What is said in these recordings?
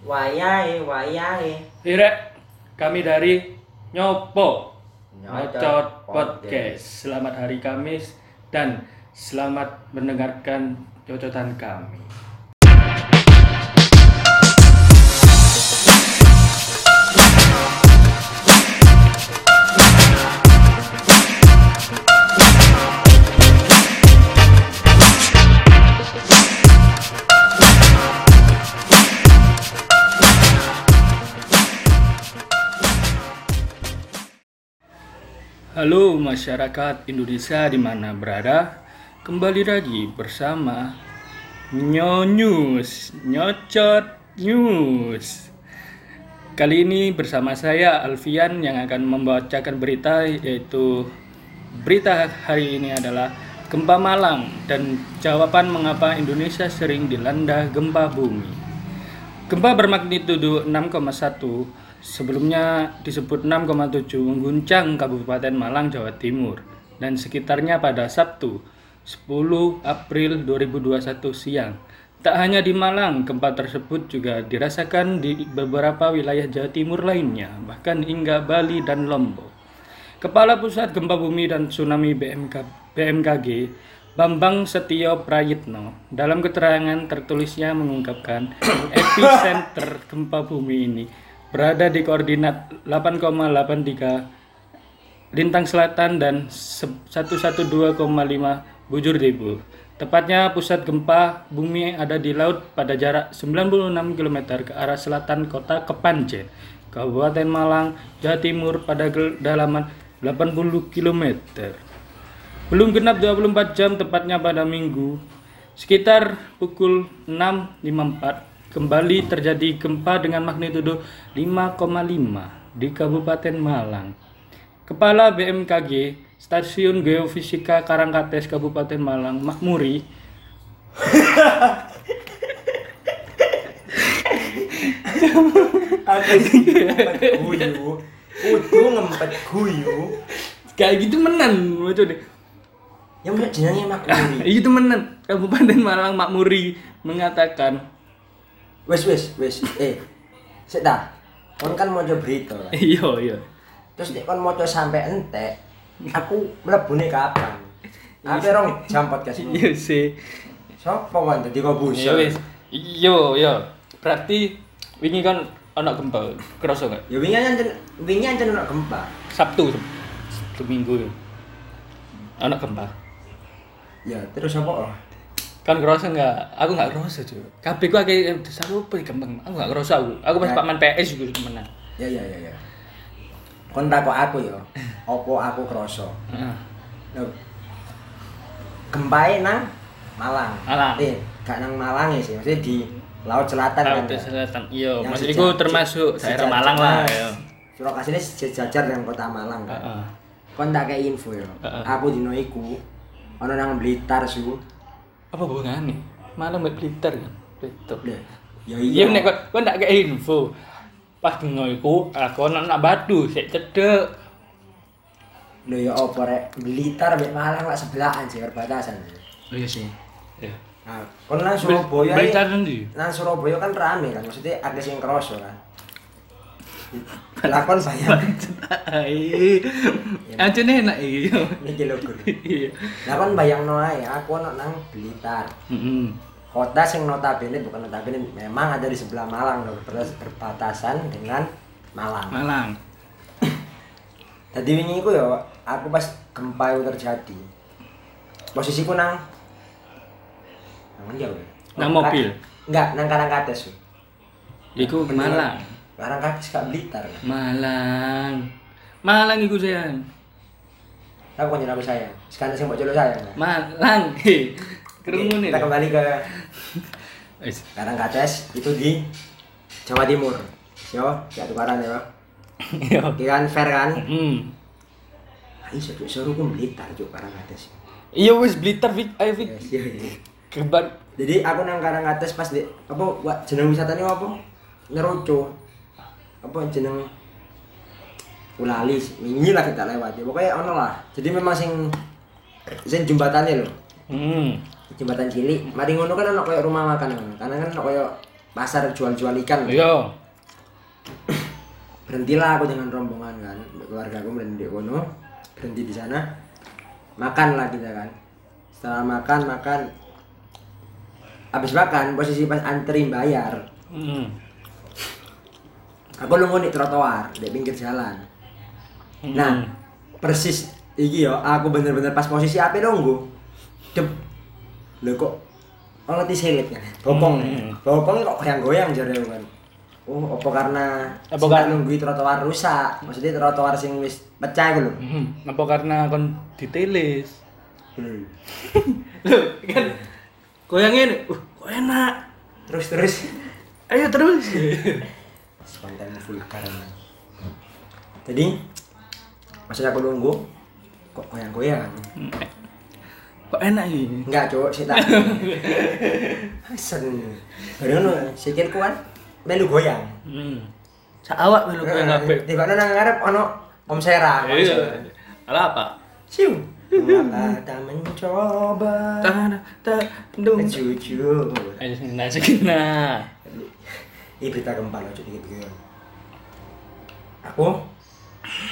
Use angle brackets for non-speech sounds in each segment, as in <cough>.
Wayahe, wayahe. Irek, kami dari Nyopo Nyocot Nyocot Podcast. Selamat hari Kamis dan selamat mendengarkan cocotan kami. Halo masyarakat Indonesia di mana berada? Kembali lagi bersama Nyonyus Nyocot News. Kali ini bersama saya Alfian yang akan membacakan berita yaitu Berita hari ini adalah Gempa Malang dan jawaban mengapa Indonesia sering dilanda gempa bumi. Gempa bermagnitudo 6,1 sebelumnya disebut 6,7 mengguncang Kabupaten Malang, Jawa Timur dan sekitarnya pada Sabtu 10 April 2021 siang. Tak hanya di Malang, gempa tersebut juga dirasakan di beberapa wilayah Jawa Timur lainnya, bahkan hingga Bali dan Lombok. Kepala Pusat Gempa Bumi dan Tsunami BMK, BMKG, Bambang Setio Prayitno, dalam keterangan tertulisnya mengungkapkan <coughs> epicenter gempa bumi ini berada di koordinat 8,83 lintang selatan dan se- 112,5 bujur timur. Tepatnya pusat gempa bumi ada di laut pada jarak 96 km ke arah selatan kota Kepanjen, Kabupaten Malang, Jawa Timur pada kedalaman 80 km. Belum genap 24 jam tepatnya pada Minggu sekitar pukul 6.54 kembali terjadi gempa dengan magnitudo 5,5 di Kabupaten Malang. Kepala BMKG Stasiun Geofisika Karangkates Kabupaten Malang Makmuri Aku ngempet guyu. Kudu ngempet guyu. kayak gitu menan waduh deh. Yang bener jenenge makmuri. Itu menan Kabupaten Malang Makmuri mengatakan Wes wes wes. Eh. Sik ta. Kon kan maca berita. kan? <laughs> iya iya Terus nek kon maca sampe entek, aku mlebune kapan? Aku rong jam podcast ini. iya sih Sopo kan dadi kok Iya busuk? wis. Iya, iya. Berarti wingi kan ana gempa. Kerasa enggak? Ya wingi ancen wingi ancen ono gempa. Sabtu Sabtu minggu. Ana gempa. Ya, terus apa? Kan kerasa enggak? Aku enggak kerasa, cuy. Kabeh ku akeh desa apa gampang. Aku enggak kerasa aku. Aku pas Ya. Pak Man PS iku menang. Ya ya ya ya. Kon takok aku ya. Apa aku krasa? Heeh. Gempae nang Malang. Malang. Eh, gak nang Malang ya sih, maksudnya di Laut Selatan kan. Laut Selatan. Iya, Yang maksud seja- iku termasuk daerah Malang lah ya. Surakasine sejajar dengan kota Malang kan. Heeh. Kon tak kayak info ya. Heeh. Aku dino iku ana nang Blitar su. Apa hubungannya? Malang mbek Blitar kan. Blitar. Lho, Ya Iya iya. nek kok kok ndak kayak info. Pas dino iku aku ana nak batu sik cedek. Lho ya apa rek Blitar mbek Malang lak sebelahan sih perbatasan. Oh iya sih. Iya. Nah, kon nang Surabaya. Nang Surabaya kan rame kan, maksudnya ada sing kroso kan. Lakon saya Ai. Aja enak iki. niki lho Gur. Iya. Lah kon bayangno ae aku ana nang Blitar. Heeh. Kota sing notabene bukan notabene memang ada di sebelah Malang berbatas- berbatasan dengan Malang. Malang. <coughs> Tadi wingi iku ya aku pas gempa itu terjadi. Posisiku nang nang aku? Nang mobil? Enggak, nang Karangkates. Iku Malang. Karangkates gak Blitar. kan? Malang. Malang iku sayang. Aku kan aku sayang. Sekarang sing mbok jolo sayang. kan? Malang. Kerungu nih. Kita kembali ke <laughs> Wis. Karangkates itu di Jawa Timur. Yo, ya tukaran ya. Iki kan fair kan? Hmm. Ayo suruh suruh ku Blitar cuk Karangkates. Iya wis Blitar Fik. Ayo iya, iya. Kebar. Jadi aku nang Karangkates pas di apa jeneng wisatanya apa? Ngeroco. Apa jeneng Ulali, wingi lah kita lewat. Ya, pokoknya ono lah. Jadi memang sing sing jembatannya lho. Hmm. Jembatan cilik. Mari ngono kan ono koyo rumah makan ngono. Karena kan ono koyo pasar jual-jual ikan Iya. <coughs> berhentilah aku dengan rombongan kan keluarga aku berhenti di kono berhenti di sana makan lah kita kan setelah makan makan habis makan posisi pas antri bayar Hmm. Aku nunggu di trotoar di pinggir jalan nah persis iki yo aku bener-bener pas posisi api nunggu dep lho kok ono tiselit kan bopong Hmm. bopongnya kok goyang-goyang jare aku kan oh apa karena Apa kan- nunggu trotoar rusak maksudnya trotoar sing wis pecah iku lho Hmm. Apa karena kon ditelis? Hmm. <laughs> Loh, kan goyang ini. Uh, kok enak. terus terus Ayo terus. <laughs> spontan vulgar jadi maksudnya aku nunggu kok goyang-goyang kok enak ini? enggak cowok sih tak <laughs> Hasan baru ngono sikilku kan melu goyang Hmm. Saawak melu goyang kabeh. tiba nang ngarep ono Om Sera Iya. Ala apa? siu tak mencoba Tanah tak dum. jujur Ayo nah segina. <laughs> ini berita gempa loh jadi gitu aku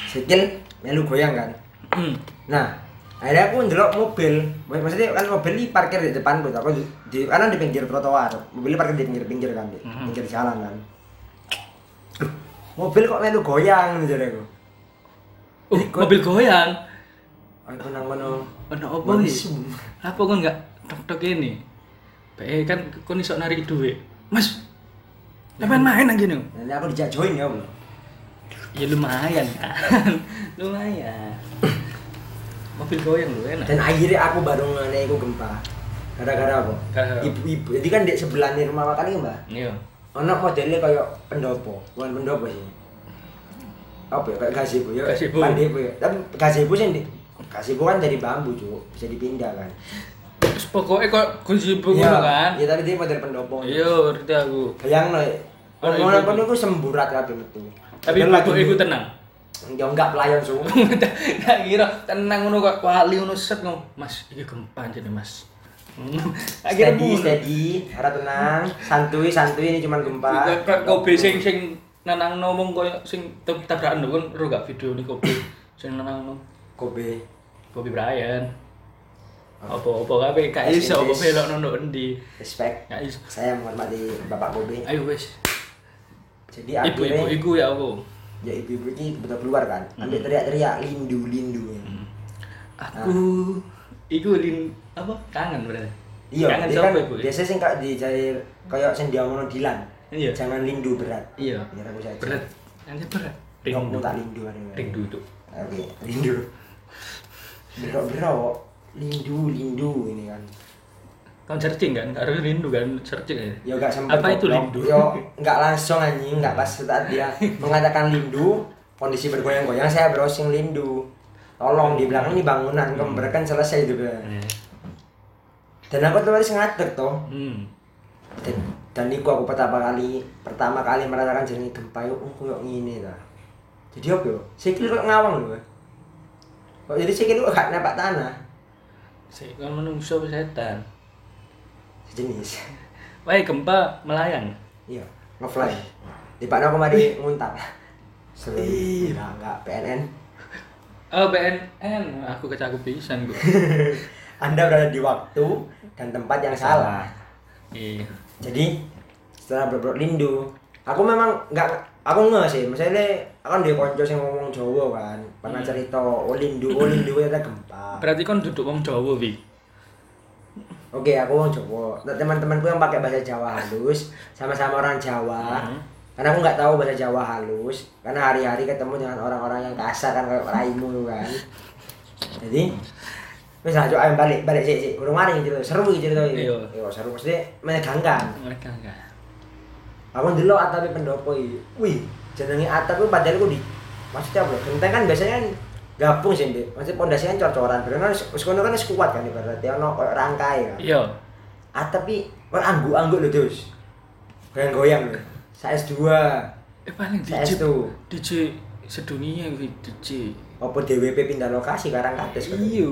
sikil melu goyang kan Hmm. Nah, akhirnya aku ndelok mobil. Mak- Maksudnya kan mobil ini parkir di depan tuh. Aku di, karena di pinggir trotoar. Mobilnya parkir di pinggir-pinggir kan, di Mhm. pinggir jalan kan. Mobil kok melu goyang gitu aku. Oh, mobil goyang. Aku nang kono. Ono apa. Apa kon enggak tok-tok ini? Bae kan kon iso narik duit. Mas. Lepas main nang gini. Nanti aku dijak join ya, Bro. Ya lumayan kan. <laughs> lumayan. Mobil goyang lu enak. Dan akhirnya aku baru ngene iku gempa. Gara-gara apa? Ibu-ibu. Jadi kan di sebelah nih rumah makan iki, Mbak. Iya. Ono modelnya kayak pendopo, bukan pendopo sih. Apa ya? Kayak gazebo ya. Gazebo. Ya. Tapi gazebo sih gazebo kan dari bambu, Cuk. Bisa dipindah kan. Terus pokoknya kok kunci buku Iya kan. Iya, tapi dia model pendopo. Iya, ngerti aku. Bayang no. Oh, Ono iya, kono iya. iku semburat kabeh metu. Tapi buku lagi- iku tenang. Ya enggak pelayan, Cuk. <laughs> Gak kira tenang ngono kok wali ngono set ngono. Mas, iki gempa jadi Mas. <laughs> Akhirnya Steady, steady, harap tenang, santuy, santuy ini cuma gempa. Kobe sing sing nenang ngomong koyo sing tab- tabrakan lho kan ro gak video nih kobe sing ngomong. Kobe. Kobe Bryant. Apa-apa kabeh gak Rest in iso apa peace. belok nono endi. Respect. Gak iso. Saya menghormati Bapak Kobe. Ayo wes. Jadi Ibu-ibu akhirnya iku ya aku. ya ibu-ibu ini betul keluar kan. Ambil teriak-teriak lindu lindu. Aku iku lin apa kangen berarti. Iya, kangen dia kan ibu? biasanya sing kak dicari kayak sing diamono Dilan. Iya. Jangan lindu berat. Iya. Biar aku saja. Berat. Nanti berat. Rindu tak lindu. Rindu itu. Oke, lindu. Bro, bro, lindu, lindu ini kan. Kan searching kan, harus rindu kan, searching ya. Ya enggak sempat. Apa itu lindu? Yo, enggak langsung anjing, enggak pas saat dia mengatakan lindu, kondisi bergoyang-goyang saya browsing lindu. Tolong di belakang ini bangunan, kembar kan selesai itu kan. Dan aku tuh ngadeg toh. Hmm. dan, dan iku aku pertama kali pertama kali merasakan jenis gempa itu oh koyo ngene ta jadi apa yo sikil kok ngawang lho kok jadi sikil kok gak napak tanah Saya kan menungso setan. sejenis <laughs> Wah, gempa melayang. iya ngefly di mana aku mari nguntap sebelum enggak enggak. PNN Oh, BNN, aku kecakup pisan gua. <laughs> anda berada di waktu dan tempat yang salah. Iya. jadi setelah berbuat lindu aku memang nggak aku nggak sih. Misalnya aku kan dia konco yang ngomong Jawa kan. Pernah cerita oh lindu oh lindu ternyata gempa Berarti kan duduk wong Jawa, Wi. oke aku ngomong Jawa teman-temanku yang pakai bahasa Jawa halus sama-sama orang Jawa Hmm. karena aku nggak tahu bahasa Jawa halus karena hari-hari ketemu dengan orang-orang yang kasar kan kayak raimu kan jadi Wis lah, Cuk, ayo balik, balik sih, sih. Urung mari gitu. Seru iki cerita iki. Iya. Yo, seru mesti menegangkan. Mereka enggak. Aku ndelok atape pendopo iki. Wih, jenenge atap ku padahal ku di maksudnya apa? Genteng kan biasanya gabung sih, Ndek. Maksudnya pondasinya kan cor-coran. Karena wis kono kan wis kuat kan ibaratnya ono koyo rangkai kan. Iya. Atap iki koyo angguk-angguk lho, Dus. Goyang-goyang lho. Saya S2. Eh paling DJ S2. DJ sedunia wi DJ. Apa DWP pindah lokasi karang kades kan. Iya,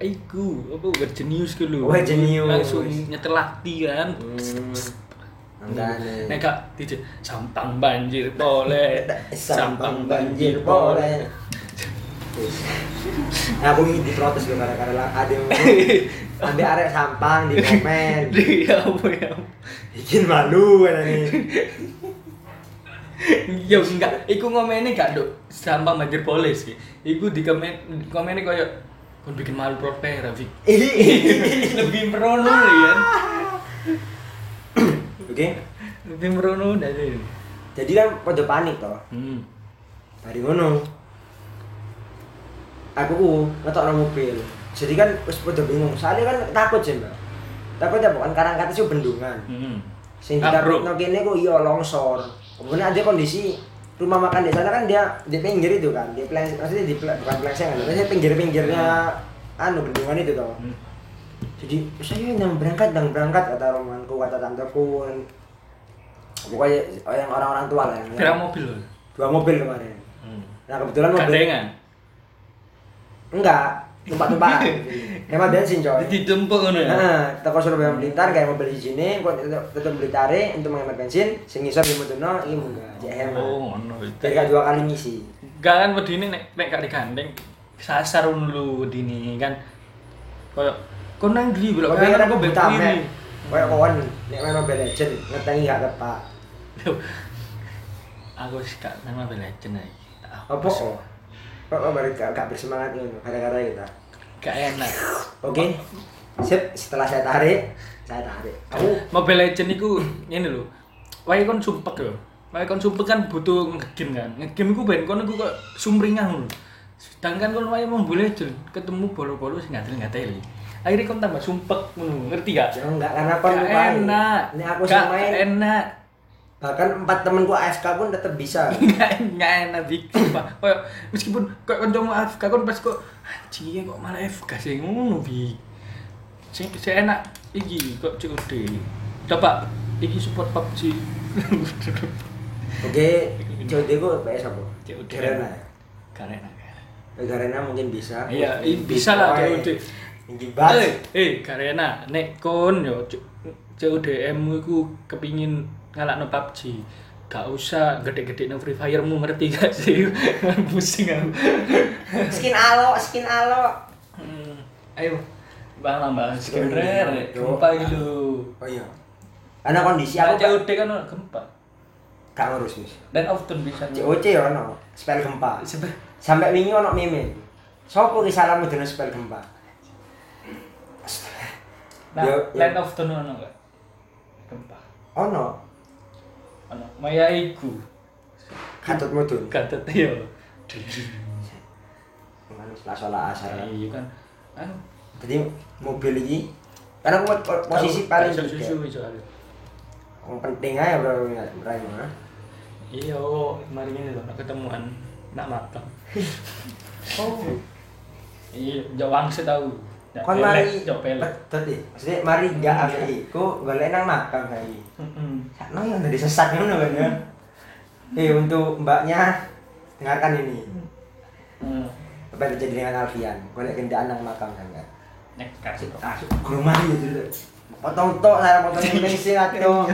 Iku, apa gak jenius ke lu? Oh, jenius. Langsung nyetel lati kan. Hmm. Makanya. Nek gak DJ sampang banjir boleh. <laughs> sampang banjir boleh nah, aku ingin diprotes loh gara-gara lah ada yang <laughs> ambil arek sampang di komen <laughs> Iya, apa ya? bikin malu kan ini <laughs> Ya enggak, iku ngomennya gak dok sampang banjir boleh sih. Iku di komen komennya koyo kon bikin malu proper Rafik. Lebih merono ya. <coughs> oke Lebih merono dari. jadi kan pada panik toh Hmm. dari ngono aku ku ngetok mobil. Jadi kan wis pada bingung. Soalnya kan takut sih mbak. Takut ya bukan karang kata sih bendungan. Hmm. sing kita no kene ku iya longsor. Kemudian ada kondisi rumah makan di sana kan dia di pinggir itu kan. Di pleng maksudnya di bukan plengsengan maksudnya pinggir pinggirnya anu bendungan itu toh. Hmm. jadi saya yang berangkat yang berangkat kata romanku kata tanteku. Pokoknya yang orang-orang tua lah yang Kira mobil dua mobil kemarin. Hmm. nah kebetulan mobil Gandengan. Enggak tumpah-tumpahan <laughs> hemat bensin coy Ditumpuk ngono ya. Nah, toko Surabaya Blitar kayak mobil di sini, kok tetep Blitare untuk menghemat bensin, sing ngisor di motono iki munggah, cek hemat. Oh, ngono. Gak dua kali ngisi. Gak kan wedine nek nek gak digandeng sasar dulu wedine kan. Koyo kon nang ndi belok Kok kanan aku kok buta kiri. Kayak kawan nek main Mobile Legend ngetengi gak kepak. Aku wis gak nang Mobile Legends ae. Apa kok? Kok kok baru gak, bersemangat ngono gara-gara kita. Gak enak. Oke. Sip, setelah saya tarik, saya tarik. Kamu Mobile Legends iku ngene lho. Wae kon sumpek yo. Wae kon sumpek kan butuh ngegame kan. Ngegame iku ben kon iku kok sumringah ngono. Sedangkan kon wae Mobile Legends ketemu bolo-bolo sing ngatel-ngatel. Akhirnya kon tambah sumpek ngono, ngerti gak? ya enggak karena kon enak. Nek aku main enak. Bahkan empat temenku AFK pun tetap bisa. <laughs> nggak nggak enak bikin pak kayak meskipun kayak kancamu AFK kan pas kok anjing kok malah AFK sih? Ngono bi si, si enak iki kok COD coba iki support PUBG <laughs> Oke, COD ku PS apa? COD Garena. karena Garena mungkin bisa. iya i- bisa lah COD eh eh karena nek kon yo CODM iku kepingin ngalakno PUBG gak usah gede-gede no Free Fire mu ngerti gak sih <laughs> pusing aku Skin alo, skin alo. Hmm, ayo bang nambah skin rare gempa itu Oh iya. Karena kondisi aku COD kan ono gempa gak ngurus nih. dan often bisa COC ya ono, spell gempa. Sampai wingi ono meme. Sopo ki salahmu dengan spell gempa? nah Yo, yo. land of Tun ono gak gempa Ono, ono maya iku katut mudun. gatot yo Mana salah asar. iya kan. Anu? Jadi mobil ini karena aku po- posisi paling susu iso ada. Yang penting aja bro, Rai mah. iya oh kemarin ini loh nak ketemuan nak makan. <laughs> Oh, iya jawang sih tahu kon mari deh. Maksudnya mari gak ada iku golek nang makam kayak Mm-mm. Sakno yang dari sesat ngono kan ya. Eh untuk mbaknya dengarkan ini. Hmm. Apa yang terjadi dengan Alfian? Golek gendaan nang makam kan kan. nek kasih Ah, guru mari itu. Potong tok saya potong sing atau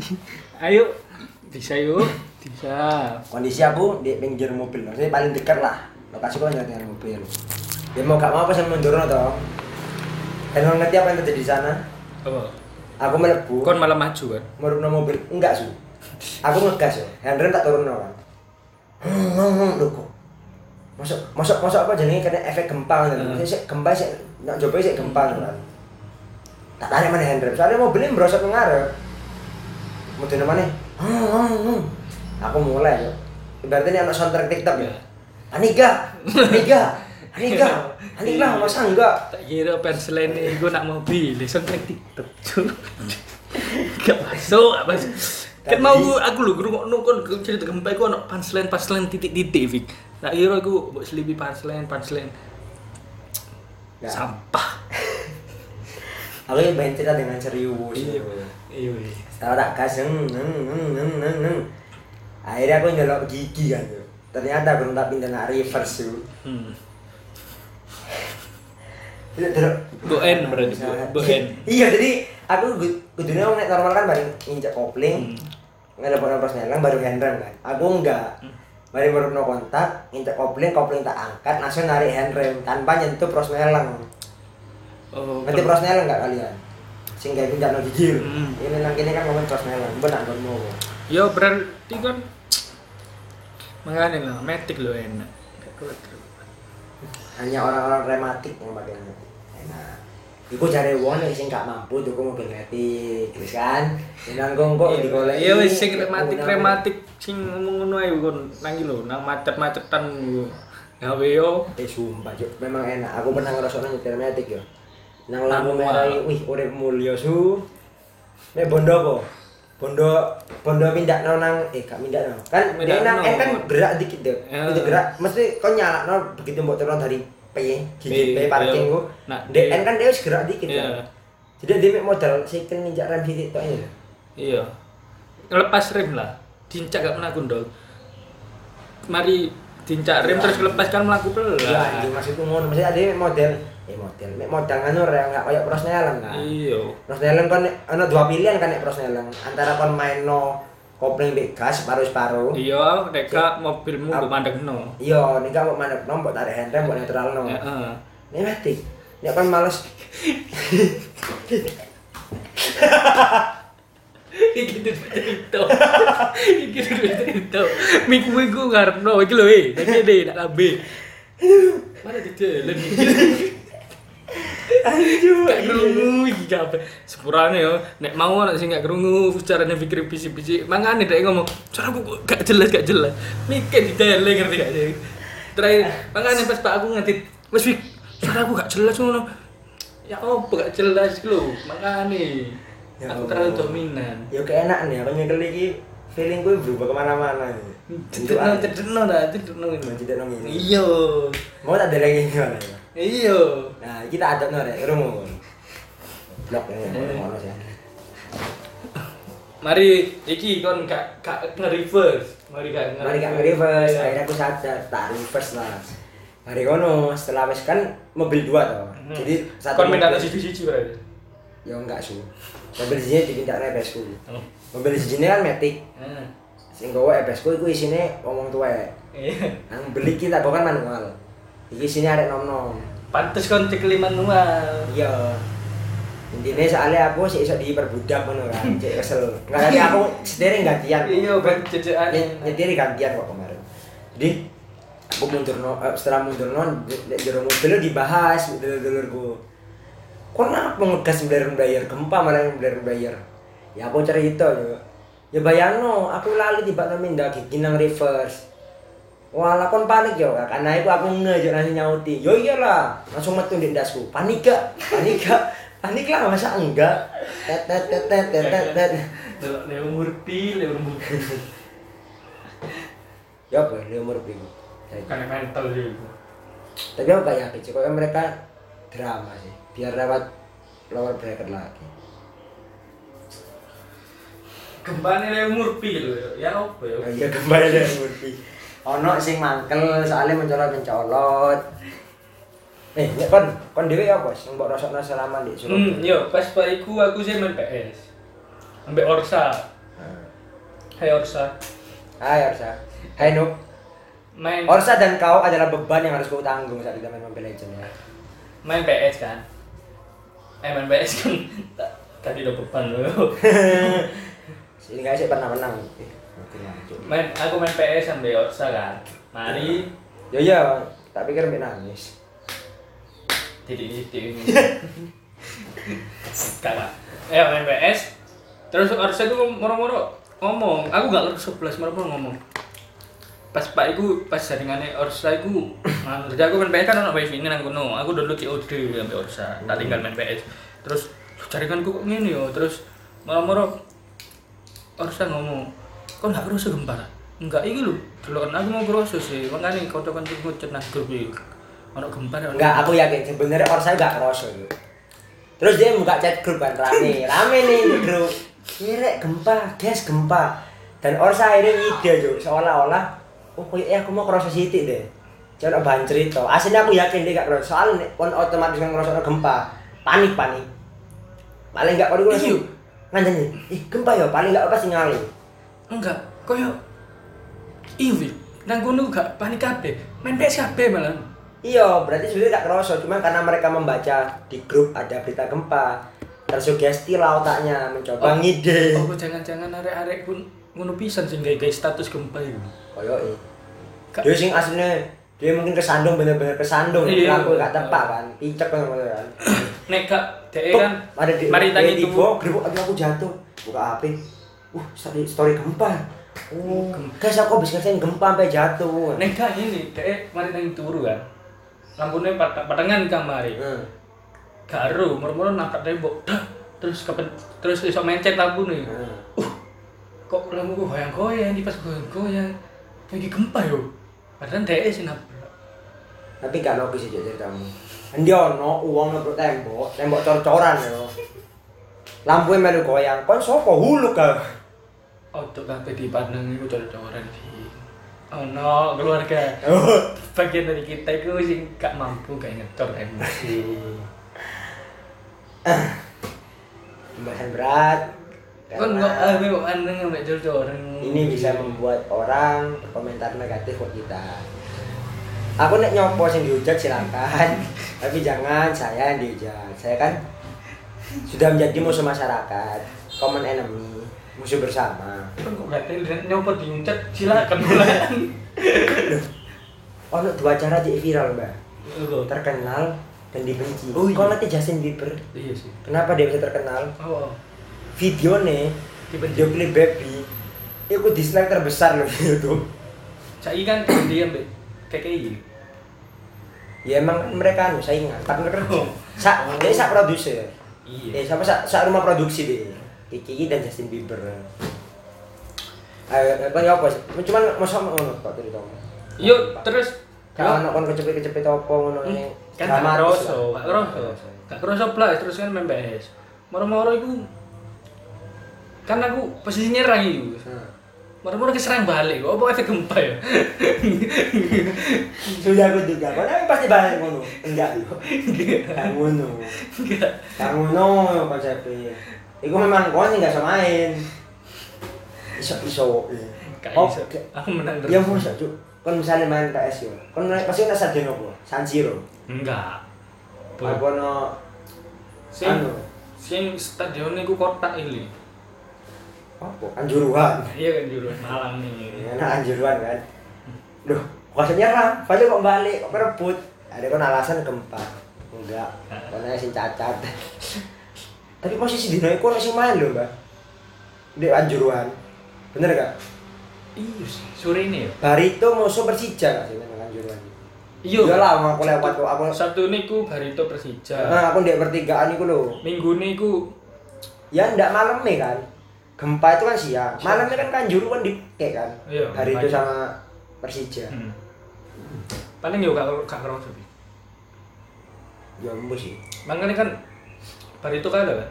<laughs> Ayo, bisa yuk, bisa. kondisi aku di pinggir mobil. Maksudnya paling dekat lah. Lokasi kau dengan mobil. Ya mau gak mau pas mundur toh. Dan kau ngerti apa yang terjadi di sana? Apa? Aku melebu. Kon malah maju kan? Merubah mobil. Enggak su. Aku ngegas ya handrem tak turun kan hmm hmm hmm lho kok. Masuk masuk masuk apa jenenge? Kena efek gempa kan Hmm. hmm. sik gempa sik. Nak coba sik gempa kan tak tarik mana handrem. Soalnya mobilnya merosot mengarep mudune mana hmm hmm hmm. Aku mulai yo ibaratnya ini anak soundtrack TikTok ya. Anika Anika <laughs> Anika Anika masa enggak Tak kira penselen ini gue nak mobil, lesson track TikTok. cuy. <laughs> Gak masuk, gak masuk. Kan mau gua- aku lho guru nongkon cerita gempa iku ono punchline punchline titik-titik Fik. Tak kira iku mbok selipi punchline punchline Nggak. sampah. <laughs> aku yang main cerita dengan serius Iya. Iya. Setelah tak gas, neng, neng, neng, neng, neng. Akhirnya aku nyelok gigi kan. Ternyata belum tak pindah nak reverse. Hmm. Itu terus. Berarti, go <laughs> end. Iya, jadi aku wong nek normal kan bareng nginjek kopling Hmm. ngelepon pros nelang baru handrem kan aku enggak Mari baru no kontak, nginjek kopling, kopling tak angkat, langsung narik handrem tanpa nyentuh pros nelang. Oh, Ngerti pros nelang enggak kalian? Sing gawe pindah no gigil. Hmm. Ini nang kene kan ngomong pros nelang, benar kan mau. Ya berarti kan <tsk> makanya lah, metik lo enak. Gak. Hanya orang-orang rematik yang pakai metik. Enak. Iku cari wong nek sing gak mampu tuku mobil metik, terus kan? Nang kok digoleki. Iya wis sing rematik rematik sing ngomong ngono ae kon nang iki lho, nang macet-macetan yo. Gawe yo Eh sumpah, Cuk. memang enak. Aku pernah ngerasakno nyetir metik ya. Nang lampu merah wih urip mulya su. Nek bondo apa? Bondo bondo pindah nang eh gak pindah nang. Kan dia nang eh, kan gerak dikit deh. Ya. Itu gerak mesti kau nyala begitu mbok turun dari P, gigi P parking iya. ku. Nah, DN kan dia wis gerak dikit Iya. kan. Jadi dia modal sikil ninjak rem titik tok ini. Iya. Lepas rem lah. Dincak gak melaku dong. Mari dincak rem terus lepas kan melaku pelan. Ya, anjing maksudku ngono. Mesti ada model eh model mek modal ngono rem gak koyo prosnelan kan. Iya. Prosnelen kon ana dua pilihan kan nek prosnelen antara kon main no kopling mbek gas separuh-separuh. Iya, nek gak mobilmu mbok mandekno. Iya, nek gak mau mandek nombok tarik handrem mbok netralno. Heeh. Nek mati. Nek kon males <laughs> Iki tuh cerita. Iki tuh cerita. Minggu minggu karno iki lho eh. Nek nak lambe. Mana di jalan iki. Anjir. Gak krungu iki kabeh. Sepurane yo nek mau ana sing gak krungu carane pikir bisi-bisi. Mangane dek ngomong, "Cara aku gak jelas gak jelas." Mikir di tele ngerti gak sih? Terakhir, mangane pas Pak aku ngetit, "Wes Wik, suara aku gak jelas ngono." Ya apa gak jelas iki lho, makane. Ya aku terlalu dominan. Ya keenak nih, aku nyekel iki feeling gue berubah ke mana-mana. Cedekno, cedekno dah, cedekno ini. Tidak nong ini. Iya. Mau tak ada lagi gimana ya? Iya. Nah, kita adot no rek, rumun. Blok ya, ngono sih. Mari iki kon gak gak nge-reverse. Mari gak Mari gak reverse, Iya. akhirnya aku sadar, tak reverse lah. Hari kono setelah wes kan mobil dua toh. Hmm. Jadi kon minta mobil- siji-siji berarti. Ya enggak su. Mobil sini dipindah repesku. Oh. Mobil sini kan metik. Heeh. Sing gawa repesku iku isine tuwek. Iya. Nang beli kita bawa kan manual. Iki sini arek nom-nom. Pantes kon cek manual. Iya. Intinya soalnya aku sih iso diperbudak ngono kan, <laughs> cek kesel. Enggak tadi aku sendiri gantian. Iya, kan. Ny- nyetiri gantian kok kemarin. Jadi aku mundur no, eh, setelah mundur no, jero mobil dibahas dulur-dulurku. Kok kenapa ngegas bayar bayar gempa malah yang bayar bayar? Ya aku cerita yo. Ya bayangno, aku lali tiba nang mindah gigi nang reverse. Walah kon panik yo, karena itu aku ngejo nasi nyauti. Yo iyalah, langsung metu di ndasku. Panik gak? Panik gak? Panik lah masa enggak? Tet tet tet tet tet tet. tet. Leo Murti, Leo Murti. Ya apa? Umur berapa? Kan mental sih. Tapi aku gak yakin sih, kok mereka drama sih. Biar lewat lower bracket lagi. Kembali Leo Murti lho. Ya apa ya? Oh iya kembali deh Murphy. Ono sing mangkel soalnya mencolot-mencolot. Eh, ya kon, kon dhewe apa sing mbok rasakno selama di Hmm, Surabaya? yo pas pak iku aku sih main PS. Ambek Orsa. Hmm. Hai Orsa. Hai Orsa. Hai Nuk. Main Orsa dan kau adalah beban yang harus kau tanggung saat kita main Mobile Legends ya. main PS kan. Eh main PS kan <laughs> tadi udah beban loh. Sini guys saya pernah menang. Eh, main aku main PS sampai Orsa kan. Mari Ya iya, tak pikir mbek nangis. titik titik ini. <laughs> Kakak. Eh main PS. Terus Orsa itu moro-moro ngomong, aku gak ngerti sebelas moro-moro ngomong. Pas Pak iku pas jaringannya Orsa iku, <coughs> jadi aku main PS kan ono wifi ini nang kono. Aku download COD sampai Orsa, tak tinggal main PS. Terus "Loh, jaringanku kok ngene yo, terus moro-moro Orsa ngomong, kok gak kerasa gempa? Enggak, iki lho, delokan aku mau kerasa sih, makanya kanca-kanca ngucet nang grup iki. Ono gempa ya, Enggak, aku yakin sebenarnya Orsa enggak kerasa yo. Terus dia buka chat grup kan rame, rame nih <laughs> di grup. Kira gempa, guys gempa. Dan Orsa akhirnya ide jo, seolah-olah, oh kayaknya aku mau kerasa sitik deh. Jangan bahan cerita. Aslinya aku yakin dia gak kerasa. Soalnya kon otomatis kan ngerasa gempa, panik panik. Paling enggak kalau Iya. ngancani ih gempa ya paling gak apa sinyalnya enggak koyo iwi nang kono gak panik kabeh. Main PS kabeh malah. Iya berarti sebenarnya gak kerasa. Cuma karena mereka membaca di grup ada berita gempa tersugesti lah otaknya mencoba ngide. Oh jangan-jangan arek-arek pun ngono pisan sing gawe status gempa itu koyo Gak- dia sing aslinya dia mungkin kesandung bener-bener kesandung. Iya. lampu gak tepak kan. Picek kan ngono kan. Nek gak dhek Tuk, kan mari tangi aduh aku jatuh. Buka HP uh story, story gempa. Oh. Guys aku habis ngerjain gempa sampai jatuh. Nek gak ini dhek mari tangi turu kan lampune pat- patengan kamari Hmm. ero moro-moro nabrak tembok dah. Terus kepen terus iso mencet lampu nih Hmm. uh kok lampu kok goyang-goyang di pas goyang-goyang. Lagi gempa yo? Padahal dhek sing nabrak. Tapi gak logis aja ceritamu Endi ono uang nabrak tembok, tembok cor-coran yo. Lampunya melu goyang, kon sopo huluk ka? Otot kabeh dipandang iku cor-coran di ono keluarga Oh. bagian dari kita itu sing gak mampu gak ngecor emosi <coughs> Pembahasan berat. kan ame kok andeng ambek cor-coran ini bisa membuat orang berkomentar negatif ke kita. Aku nek nyopo sing dihujat silakan, <laughs> tapi jangan saya yang dihujat. Saya kan sudah menjadi musuh masyarakat, common enemy, musuh bersama. kan kok gak teli nyopot diuncat silakan mulai <laughs> Ono dua cara jadi viral, Mbak. Terkenal dan dibenci. Oh, iya. Kau nanti Justin Bieber, iya sih kenapa dia bisa terkenal? oh Video nih, video klip baby, itu dislike terbesar loh di YouTube. saya kan <clears throat> dia ambek KKI Ya emang kan mereka anu saingan, partner kerja. Oh. Sa, dia sak produser. iya Eh, siapa sak, sak rumah produksi deh. Kiki dan Justin Bieber. Ayo, kan ya apa sih? Cuman masa ngono kok ceritamu. yuk terus Kalau ono kon kecepet-kecepet apa ngono ini. kan gak kroso gak kroso gak kroso blas terus kan PS moro-moro iku kan aku posisi nyerang iku Hmm. moro-moro keserang balik kok apa efek gempa ya <laughs> Sudah aku juga, kau tapi pasti balik ngono. Enggak yo. Gak ngono. enggak Gak ngono konsepnya. Iku memang kau nggak bisa main. Iso iso. Oh, aku menang Ya terus mau cuk. Kon misalnya main PS yo. Kon main- pasti kan stadion apa? San Siro. enggak Apa no sing anu? sing stadion iku kotak ini Apa? Anjuruan. iya juru Malang nih Ya, nah anjuruan kan. Duh, kok nyerang, balik kok balik, kok merebut. Ada kan alasan gempa. Enggak, karena sing cacat. Tapi posisi dino iku ono sing main lho, Mbak. Di anjuruan. Bener gak? iya sih sore ini ya Barito musuh Persija gak sih nang anjuruan? iya Iya lah, aku lewat kok aku. Sabtu niku Barito Persija Nah, aku ndek pertigaan iku lho. minggu niku Ya ndak malam kan. Gempa itu kan siang. Malamnya kan kanjuru kan di kayak kan. Iya, Hari itu sama Persija. hmm. paling yo gak gak kroso Bi. Ya embo sih. makanya kan Barito kalah kan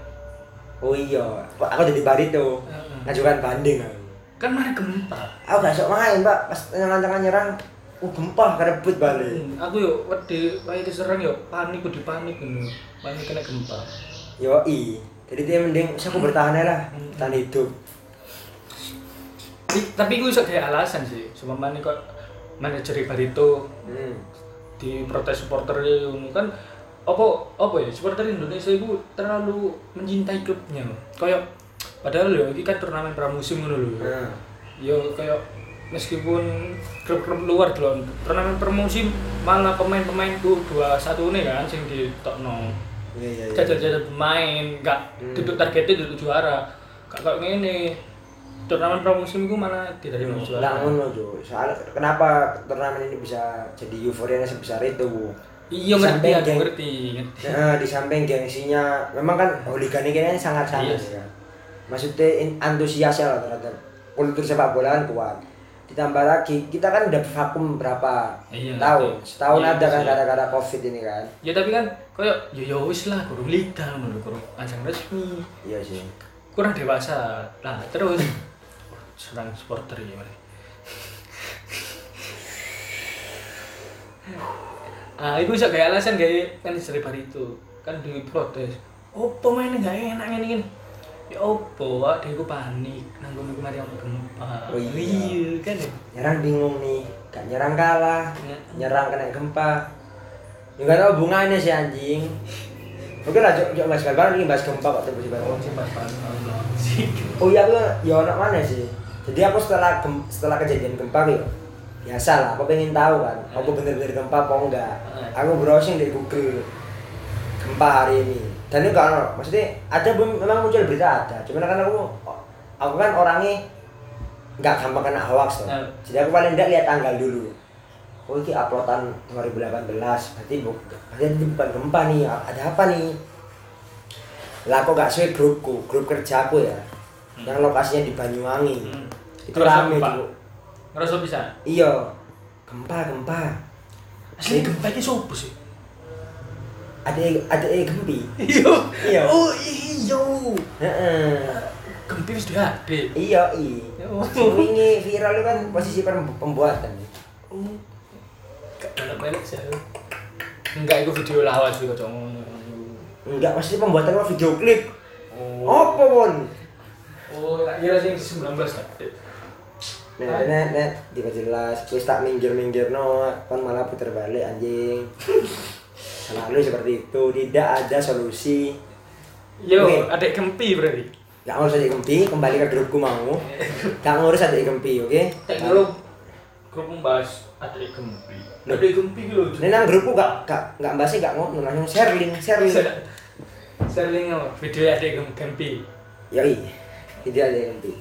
Oh iya, kok aku jadi Barito. Heeh. Ngajukan banding aku. kan mana gempa Aku gak sok main, Mbak. Pas nyerang nyerang, uh gempa kerebut balik. Hmm, aku yo wedi wae diserang yo panik kudu panik ngono panik kena gempa Yo i. Jadi dia mending saya aku bertahan lah, Hmm. tahan hidup. Tapi- tapi gue bisa kayak alasan sih cuma mana kok manajer Barito Hmm. di protes supporter ngono kan apa apa ya supporter Indonesia itu terlalu mencintai klubnya kayak padahal ya ini kan turnamen pramusim ngono lho Nah, ya kayak meskipun klub-klub luar dulu turnamen pramusim malah pemain-pemain tuh dua satu nih kan sing ditokno iya iya. iya. jajal-jajal pemain nggak Hmm. duduk targetnya duduk juara gak kayak ngene turnamen pramusim itu malah tidak ada juara tuh. Soalnya kenapa turnamen ini bisa jadi euforianya sebesar itu? Iya ngerti Sampai aku geng- ngerti Nah, di samping gengsinya, memang kan hooligan ini kan sangat sangat Iya. ya. Maksudnya antusiasnya lah terhadap kultur sepak bola kan kuat. Ditambah lagi, kita kan udah vakum berapa Iya, tahun? Setahun Iya, ada kan iya. gara-gara covid ini kan. ya tapi kan kayak ya ya wis lah kurang liga ngono kurang ajang resmi Iya sih. kurang dewasa lah terus <laughs> serang supporter ya <laughs> Mari. ah itu bisa kayak alasan kayak kan istri itu kan di protes oh pemainnya nggak enak ini ini Ya opo, dhewe ku panik nang kono kemari ono gempa. Oh iya. kan ya. nyerang bingung nih gak nyerang kalah Ya. nyerang kena gempa gak tau hubungannya sih anjing Oke lah, jok jok mas bal ini bahas gempa kok tiba-tiba. Oh, banget. Oh iya aku ya anak mana sih? Jadi aku setelah setelah kejadian gempa ya biasa lah. Aku pengen tahu kan, apa bener-bener gempa apa enggak. Aku browsing di Google gempa hari ini. Dan itu kan maksudnya ada belum memang muncul berita ada. Cuman kan aku aku kan orangnya nggak gampang kena hoax tuh. Hmm. Jadi aku paling enggak lihat tanggal dulu. Oh ini uploadan 2018, berarti, berarti ini bukan gempa nih, ada apa nih? Lah kok gak sesuai grupku, grup kerjaku ya Yang lokasinya di Banyuwangi Hmm. Itu rame gempa? Ngerasa bisa. Iya, gempa, gempa Asli gempa iki sopo sih? Ada ada eh gempi Iya. Iya. Oh, iya. Heeh. Gempi wis diade. Iya, iya Oh. Ini viral itu kan posisi pem- pembuatan Oh. Gak ada melek sih. Enggak, itu video lawas sih ngono. Enggak, pasti pembuatan video klip Oh. Apa pun? Oh, tak kira sing 19 tadi. Net, net, net, tidak jelas. Wis tak minggir-minggir no, kan malah puter balik anjing. <laughs> Selalu seperti itu, tidak ada solusi. Yo, Oke. adek gempi berarti. Gak ngurus adik gempi, kembali ke grupku mau. <laughs> Gak ngurus adik gempi, oke? Tak kira grup membahas adek gempi. Adek gempi lho. Ini nang grupku gak gak gak bahasnya gak ngono, langsung share link. Sharing apa? Video adek gem- gempi. Yoi, tidak ada gempi.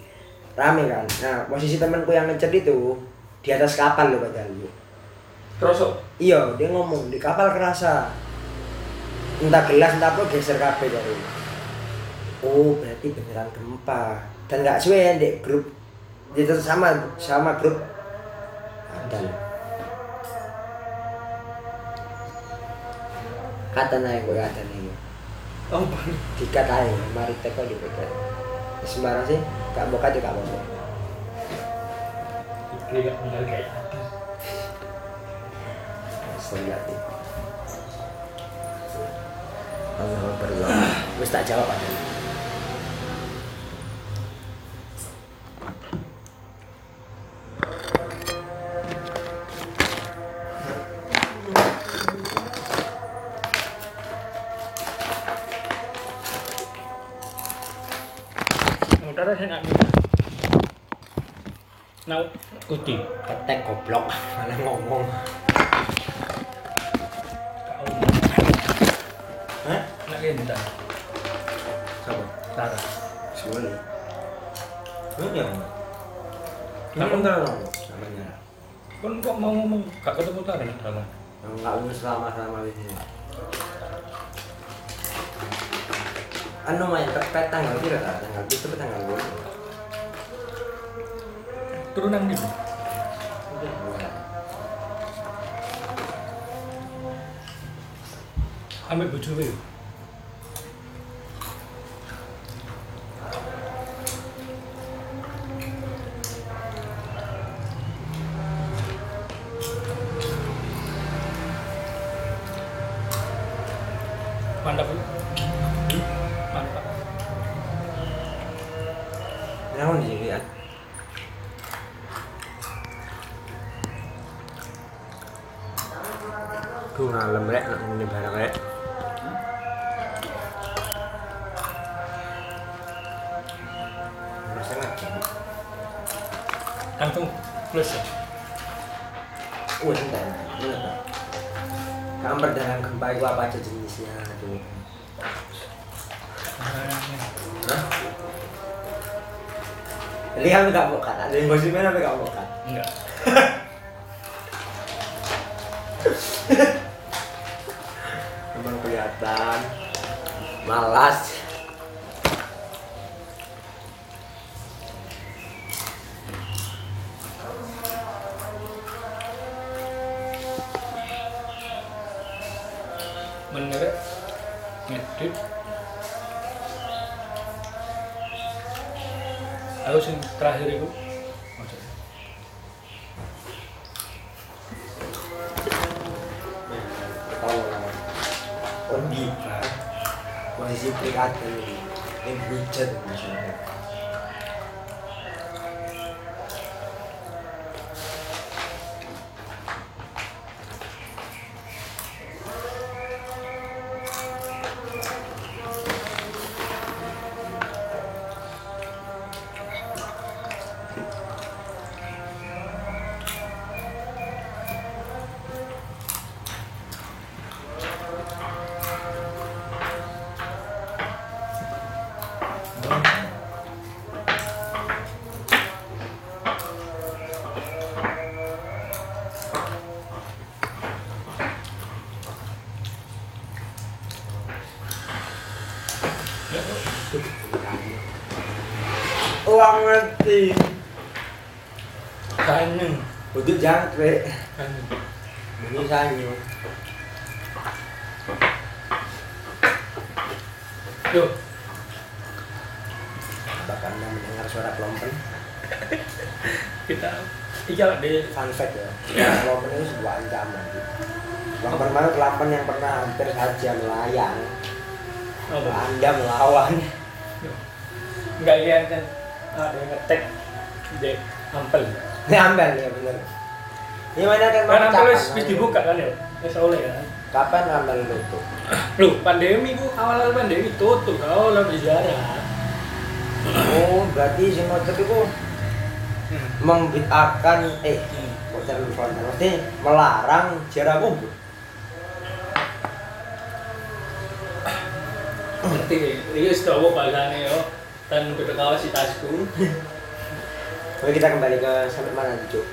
Rame kan. Nah, posisi temanku yang ngecet itu di atas kapal loh padahal. Terus Iya, dia ngomong di kapal kerasa. Entah gelas entah apa geser kabeh dari. Oh, berarti beneran gempa. Dan nggak suwe di grup itu sama sama grup ada. Kata naik gue kata nih. oh, Dikat aja, mari teko di. Sembarang sih, gak bokat juga. Iki gak bener kayak Selalu Allah berdoa. Wis tak jawab aja. Kuti. Ketek goblok <laughs> malah ngomong. Kau Hah? nak kene ta. Siapa? Tara. Suwali. Lu yang Kamu Kamu ntar ngomong namanya. Kon kok mau ngomong gak ketemu Tara nak Tara. Enggak usah selama-selama ini. Anu main pepet tanggal pira ta? Tanggal itu tanggal berapa? Turunan di. Ambek bojowe. Mantap. Langsung plus ya. Wah, enggak, enggak. Kamar dalam gempa itu apa aja jenisnya? Tuh. Hah? Lihat nggak bokat? Ada yang nggak bokat? Enggak. <laughs> Kelihatan malas. Sing terakhir ngerti. Kanyu. Untuk jangkrik. Kanyu. Bunyi sanyu. Yuk, Apakah anda mendengar suara kelompen? kita iya di Fun fact ya. Kelompen itu sebuah ancaman. Kelompen mana kelompen yang pernah hampir saja melayang. apa? Anda melawan. Enggak iya kan ada yang ngetek di ampel. Ini ambil ya bener. Ini mana kan Kan ampel wis dibuka kan ya. Wis oleh kan. Kapan ambil tutup? Loh, pandemi ku awal-awal pandemi tutup kalau lah berjarak. Oh, berarti motor itu membid'ahkan eh Hmm. kok terlalu frontal maksudnya melarang jarak kumpul Ngerti, ini sudah apa bahasanya yo. Dan udah kawas si tasku. Oke kita kembali ke sampai mana nih cuk?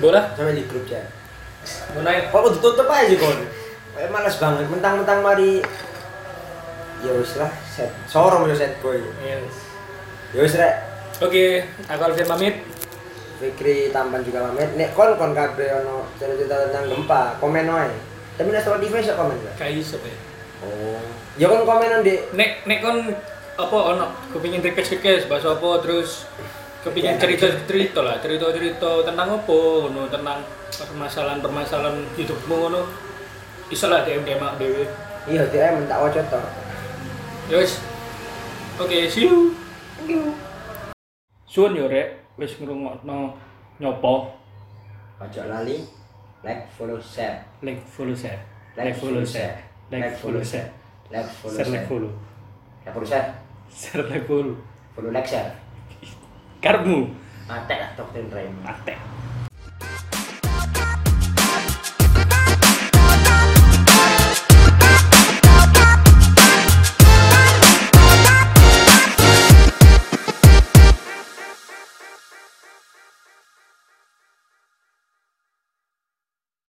Boleh? sampai di grup Mau naik? kok udah tutup aja sih kon Kayak males banget. Mentang-mentang mari. Ya wis lah set. Sorong ya set boy. Yes. ya wis rek. Oke, aku Alvin pamit. Fikri tampan juga pamit. Nek kon kon kabeh ono cerita tentang gempa komen wae. Tapi nek Spotify iso komen gak Kayak iso ya. oh. Ya kon komenan di Nek nek kon apa ono kepingin request request bahasa apa terus kepingin cerita cerita lah cerita cerita tentang apa ngono tentang permasalahan permasalahan hidupmu ngono. Iso lah DM DM aku dewe iya dia mentak waca to Yes. Oke, see you. Thank you. Suwun yo rek, wis ngrungokno nyopo, ojo lali like follow share. Like follow share, like follow share. like follow share, like follow share. Like follow, like follow share? Share like Karmu, mate lah doktrin Raymond atek.